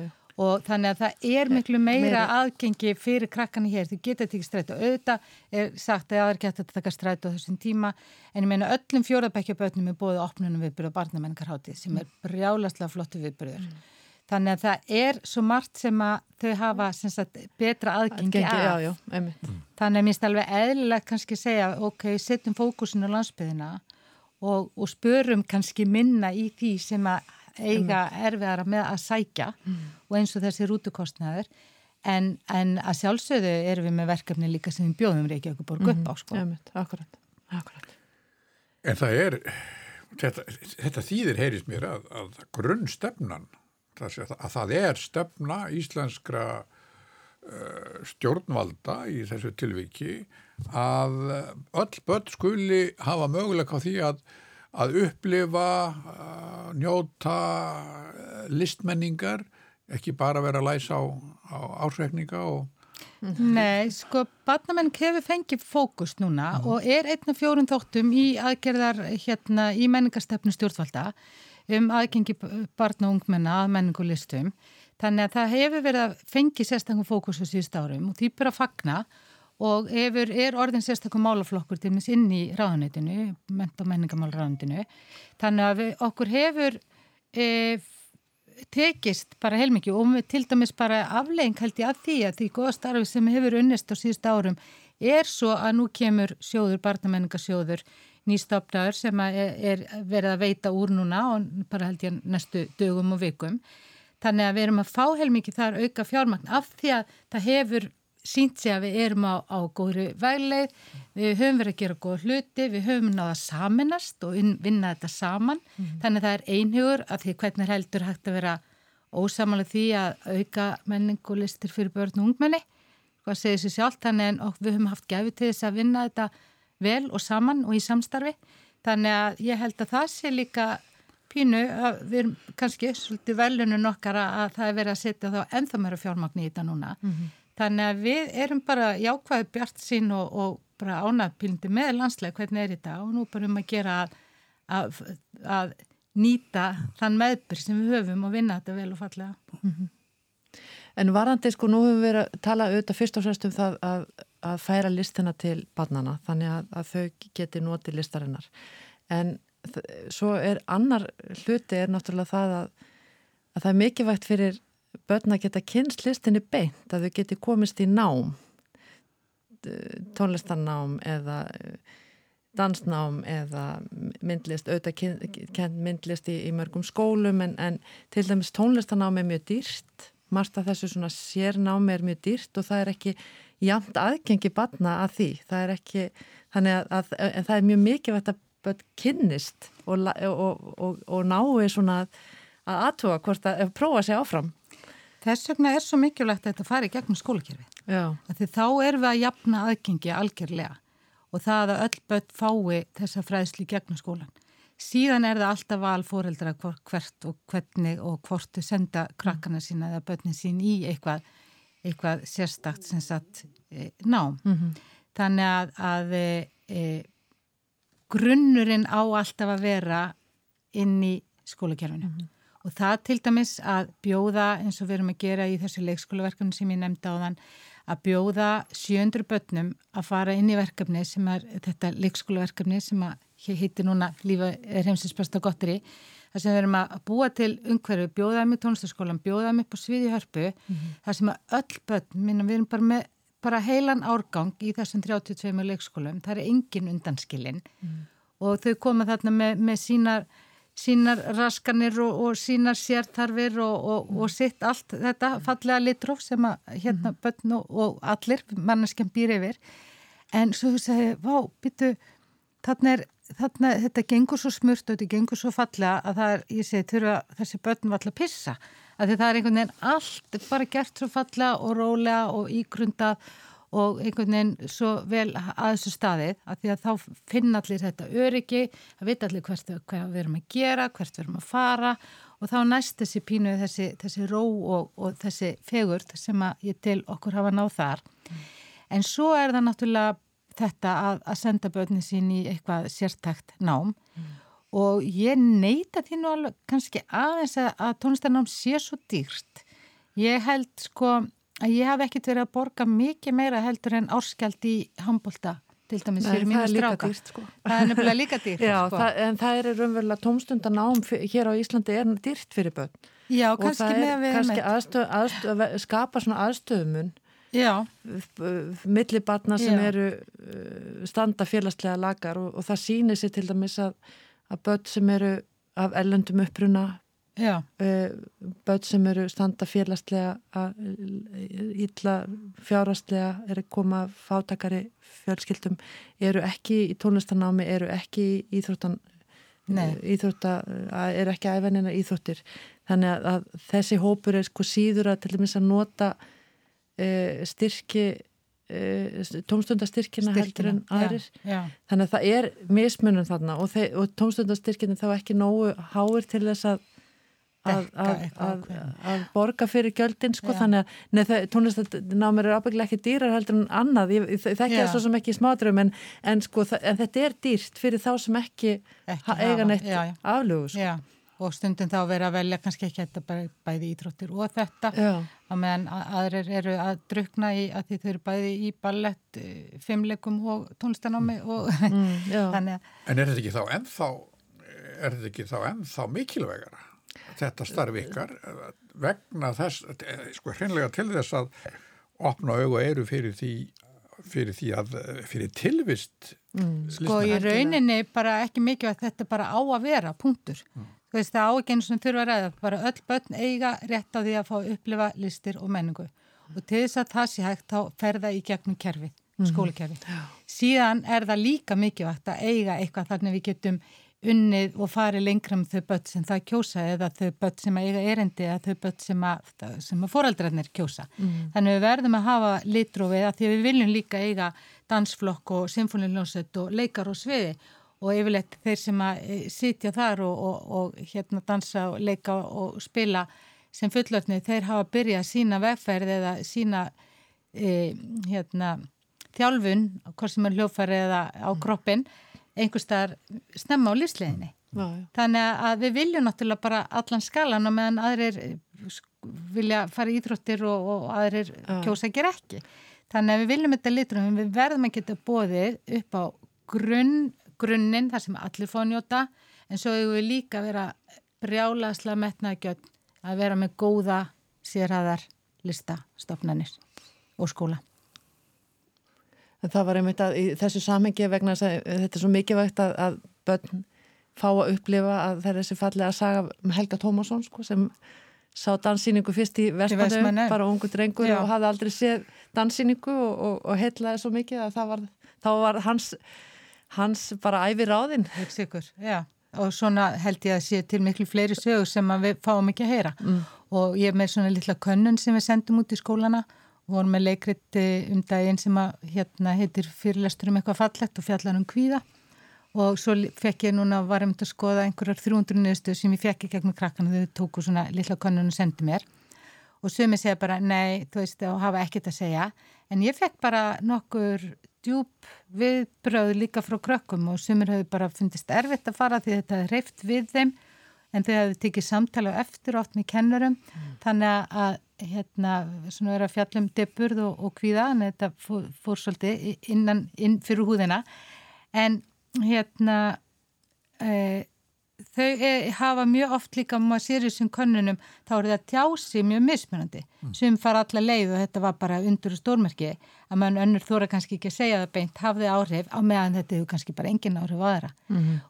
já. og þannig að það er miklu meira, Meira. aðgengi fyrir krakkana hér, þau geta tekið strætó auðvitað er sagt að það er gett að taka strætó á þessum tíma, en ég meina öllum fjórðabækjabötnum er búið opnunum viðbyrð og barnamenningarhátti sem er brjálaslega flottu viðbyrður þannig að það er svo margt sem að þau hafa sem sagt, betra aðgengi, Gengi, af já, já, einmitt. Þannig að mér finnst alveg eðlilegt kannski að segja ok, setjum fókusin á landsbyðina og, og spörum kannski minna í því sem að eiga erfiðara með að sækja og eins og þessi rútukostnaður. En, en að sjálfsögðu erum við með verkefni líka sem við bjóðum Reykjavík borg upp á sko. Einmitt, akkurat, akkurat. En það er þetta, þetta þýðir heyrist mér að, að grunnstefnan, að, að það er stefna íslenskra uh, stjórnvalda í þessu tilviki að öll börn skuli hafa möguleika á því að, að upplifa, uh, njóta uh, listmenningar, ekki bara vera að læsa á, á ásreikninga og Nei, sko, barnamenn hefur fengið fókus núna mm. og er einn af fjórun þóttum í aðgerðar hérna í menningarstefnu stjórnvalda um aðgengi barna og ungmenna að menningulistum. Þannig að það hefur verið að fengi sérstaklega fókus á síðust árum og því bara fagna og hefur, er orðin sérstaklega málaflokkur til minns inn í ráðanætinu, ment- og menningamálráðanætinu. Þannig að við, okkur hefur e, tekist bara heilmikið og til dæmis bara aflegging held ég að því að því goða starfi sem hefur unnist á síðust árum er svo að nú kemur sjóður, barnamenningasjóður nýstofnaður sem er, er verið að veita úr núna og bara held ég næstu dögum og vikum. Þannig að við erum að fá heilmikið þar auka fjármagn af því að það hefur sínt sig að við erum á, á góðri vegleið, við höfum verið að gera góð hluti, við höfum náða saminast og vinna þetta saman mm. þannig að það er einhugur að því hvernig heldur hægt að vera ósamála því að auka menningulistir fyrir börn og ungmenni hvað segir sér sjálf, þannig að við höfum haft gefið til þess að vinna þetta vel og saman og í samstarfi þannig að ég held að það sé líka pínu að við erum kannski svolítið velunum nokkara að það er verið að setja þá ennþá mjög fjármagn í þetta núna mm -hmm. Þannig að við erum bara jákvæði bjart sín og, og bara ánæðpilndi með landslega hvernig er þetta og nú bara um að gera að, að, að nýta þann meðbyr sem við höfum og vinna þetta vel og fallega. Mm -hmm. En varandi sko nú höfum við verið að tala auðvitað fyrst og fremst um það að, að færa listina til barnana þannig að þau geti notið listarinnar. En svo er annar hluti er náttúrulega það að það er mikilvægt fyrir börn að geta kynst listinni beint að þau geti komist í nám tónlistarnám eða eh, dansnám eða myndlist, auðvitað kent myndlist í, í mörgum skólum en, en til dæmis tónlistarnám er mjög dýrt margt að þessu svona sérnámi er mjög dýrt og það er ekki jamt aðgengi barna að því það er ekki, þannig að, að það er mjög mikilvægt að börn kynnist og, og, og, og nái svona að aðtuga hvort að prófa sig áfram Þess vegna er svo mikilvægt að þetta fari gegnum skólakerfi. Því þá erum við að jafna aðgengi algjörlega og það að öll börn fái þessa fræðsli gegnum skólan. Síðan er það alltaf val fóreldra hvert og hvernig og hvort þau senda krakkana sína eða börnin sín í eitthvað, eitthvað sérstakt sem satt e, nám. Mm -hmm. Þannig að, að e, grunnurinn á alltaf að vera inn í skólakerfinu. Mm -hmm og það til dæmis að bjóða eins og við erum að gera í þessu leikskólaverkefni sem ég nefndi á þann að bjóða 700 börnum að fara inn í verkefni sem er þetta leikskólaverkefni sem heitir núna Lífa er heimsins besta gottri þar sem við erum að búa til umhverju, bjóða um í tónlistaskólan, bjóða um upp á sviði hörpu mm -hmm. þar sem að öll börn, minna við erum bara með bara heilan árgang í þessum 32 leikskólum, það er engin undanskilin mm -hmm. og þau koma þarna með, með sínar sínar raskanir og, og sínar sértarfir og, og, og sitt allt þetta fallega litróf sem að hérna mhm. börn og allir manneskjan býr yfir en svo þú segir, vá, byttu þarna er, þarna, þetta gengur svo smurt og þetta gengur svo fallega að það er, ég segi, þurfa þessi börn var alltaf að pissa, að það er einhvern veginn allt bara gert svo fallega og rólega og ígrundað og einhvern veginn svo vel að þessu staðið. Að því að þá finna allir þetta öryggi, að vita allir hvert hvað við erum að gera, hvert við erum að fara og þá næst þessi pínu þessi, þessi ró og, og þessi fegur sem að ég til okkur hafa náð þar. Mm. en svo er það náttúrulega þetta að, að senda börni sín í eitthvað sértækt nám mm. og ég neyta því nú alveg kannski aðeins að, að tónlistarnám sé svo dýrt ég held sko að ég haf ekkert verið að borga mikið meira heldur en árskjald í handbólta til dæmis fyrir mínu stráka dýrt, sko. það er nefnilega líka [LAUGHS] dýrt Já, sko. það, en það er raunverulega tómstundan ám hér á Íslandi er dýrt fyrir börn Já, og kannski með að við kannski aðstöð, aðstöð, skapa svona aðstöðumun milli barna sem Já. eru uh, standa félagslega lagar og, og það sýnir sér til dæmis að, að börn sem eru af ellendum uppruna Uh, börn sem eru standa félagslega ítla fjárhastlega eru koma fátakari fjölskyldum eru ekki í tónlistanámi eru ekki í íþróttan Nei. íþrótta að er ekki æfenina íþróttir þannig að, að þessi hópur er sko síður að til dæmis að nota uh, styrki uh, tómstundastyrkina heldur en aðrir Já, já. þannig að það er mismunum þarna og, og tómstundastyrkina þá ekki nógu háir til þess að að, að, að, að borga fyrir gjöldin sko, þannig að nei, það- tónlistanámur er ábygglega ekki dýrar heldur en annað, ég, ég þekki Já. það svo sem ekki í smádröfum en, en, sko, það, en þetta er dýrt fyrir þá sem ekki, Ekki ha, eiga hafa, neitt já, já. aflugu sko. Og stundum þá vera að velja kannski ekki þetta bæði íþróttir og þetta Já. Á meðan að- aðrir eru að drukna í að því þau eru bæði í ballett, eh, fimmleikum og tónlistanámi og Mm, [LAUGHS] þannig að En er þetta ekki þá ennþá, er þetta ekki þá ennþá mikilvægara? Þetta starfi ykkar vegna þess, eh, sko hreinlega til þess að opna augu og eru fyrir því, fyrir því að, fyrir tilvist mm, sko í rauninni bara ekki að þetta bara á að vera, punktur. Þú veist það á ekki einu sem þurfa að ræða, bara öll börn eiga rétt á því að fá að upplifa listir og menningu. Og til þess að það sé hægt þá ferða í gegnum kerfið, skólakerfið. Síðan er það líka mikilvægt að eiga eitthvað þannig við getum unnið og farið lengra með þau börn sem það kjósa eða þau börn sem að eiga erendi eða þau börn sem að, sem að foreldrarnir kjósa. Þannig við verðum að hafa litrófið að því að við viljum líka eiga dansflokk og symfóniljónsett og leikar og sviði og yfirleitt þeir sem að eh, sitja þar og, og, og hérna dansa og leika og spila sem fullöfni þeir hafa byrjað sína vegferð eða sína e, hérna þjálfun, hvort sem er hljófæri eða á kroppin, einhvers staðar snemma á lífsleginni. Já, já. Þannig að við viljum náttúrulega bara allan skalan og meðan aðrir sk- vilja fara í íþróttir og, og aðrir kjósa að gera ekki. Þannig að við viljum þetta litrum, við verðum að geta bóðið upp á grunn, grunninn þar sem allir fá að njóta en svo hefur við líka að vera brjálaslega metnaðgjöld að vera með góða sérhæðar listastofnanir og skóla. Það var einmitt að í þessu samhengi vegna að þetta er svo mikilvægt að, að börn fá að upplifa að það er þessi fallega saga um Helga Tómasson sko, sem sá danssýningu fyrst í Vestmannu, bara ungu drengur Já. og hafði aldrei séð danssýningu og, og, og heitlaði svo mikið að það var, var hans, hans bara æfi ráðinn. Hugsa ykkur, já. Og svona held ég að sé til miklu fleiri sögur sem við fáum ekki að heyra. Mm. Og ég er með svona litla könnun sem við sendum út í skólana og vorum með leikrit eh, um daginn sem að hérna heitir fyrirlestur um eitthvað fallegt og fjallar um kvíða. Og svo fekk ég núna, var ég myndi að skoða einhverjar 300 niðurstöð sem ég fekk í gegnum krakkana þau tóku svona litla könnun og sendi mér. Og sumi segja bara, nei, þú veist, og hafa ekkert að segja. En ég fekk bara nokkur djúb viðbröð líka frá krökkum og sumir höfðu bara fundist erfitt að fara því þetta er reyft við þeim en þau hefðu tekið samtala á eftir oft með kennurum þannig að hérna svona vera fjallum deburð og, og kvíða en þetta fór, fór svolítið innan, inn fyrir húðina. En hérna e, þau e, hafa mjög oft líka maður sér þessum könnunum þá er það tjási mjög mismunandi. Sem fara alla leið og þetta var bara undur stórmerki að mann önnur þóra kannski ekki að segja það beint hafði áhrif á meðan þetta hefur kannski bara engin áhrif á þeirra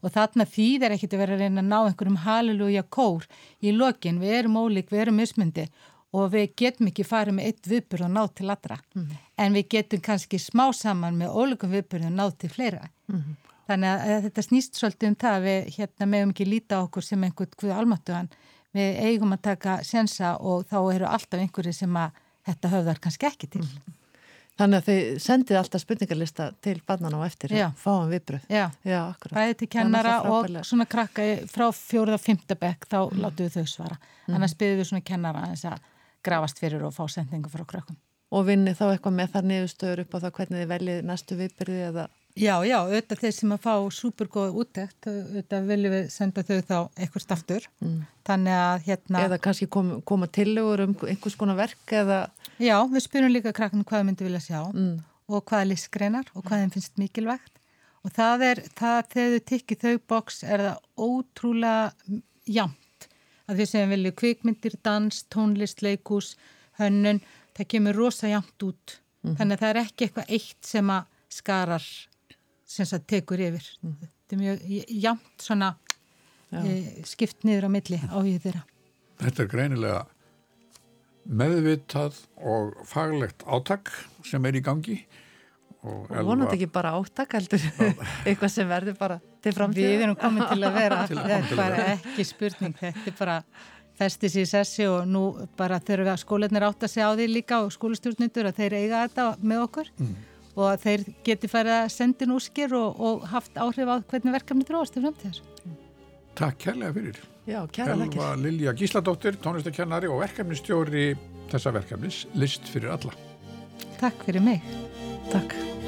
og þarna þýðir ekkit að vera að reyna að ná einhverjum halleluja kór í lokin, við erum ólík, við erum mismundi og við getum ekki farið með eitt viðbyrð og náð til allra. En við getum kannski smá saman með ólíkum viðbyrð og náð til fleira Þannig að, að þetta snýst svolítið um það að við hérna meðum ekki líta okkur sem einhvern hvud almáttuðan. Við eigum að taka sensa og þá eru alltaf einhverju sem að þetta höfðar kannski ekki til. Þannig að þið sendið alltaf spurningarlista til barnana á eftir, Já. fáum viðbröð. Já, Já, akkurat. bæði til kennara og svona krakka frá fjóruða fymta bekk þá látum við þau svara. Annars byrðum við svona kennara þess að grafast fyrir og fá sendingu frá krökkum. Og vinni þá eitthvað með þar niðurstöður upp á það hvernig þið veljið næstu viðbyrði eða... Já, já, auðvitað þeir sem að fá supergóða úttekt, auðvitað viljum við senda þau þá eitthvað aftur. Mm. Þannig að hérna... Eða kannski kom, koma tillögur um einhvers konar verk eða... Já, við spyrum líka krakkinu hvað þau myndi vilja sjá og hvaða listgreinar og hvað þeim finnst mikilvægt. Og það er, það þegar þau tikki þau boks er það ótrúlega jamt að því sem við viljum kvikmyndir, dans, tónlist, leikús, hönnun, það kemur rosa jamt út. Þannig að það er ekki eitthvað eitt sem að skarar sem það tekur yfir. Þetta er mjög jamt svona e, skipt niður á milli áhugð þeirra. Þetta er greinilega meðvitað og faglegt átak sem er í gangi og Og vonandi ekki bara áttak heldur, [LAUGHS] eitthvað sem verður bara til framtíða. Við erum komin til að vera, [LAUGHS] Til þetta er bara ekki spurning, þetta er bara festis í sessi og nú bara þurfum við að skólanir átt að segja á því líka og skólastjórnendur að þeir eiga þetta með okkur. Mm. Og að þeir geti farið að sendin úskir og, og haft áhrif á hvernig verkefni dróðast til framtíðar. Takk kærlega fyrir. Já, kæra lekkir. Elva Lilja Gísladóttir, tónlistakennari og verkefnistjóri þessa verkefnis, List fyrir alla. Takk fyrir mig. Takk.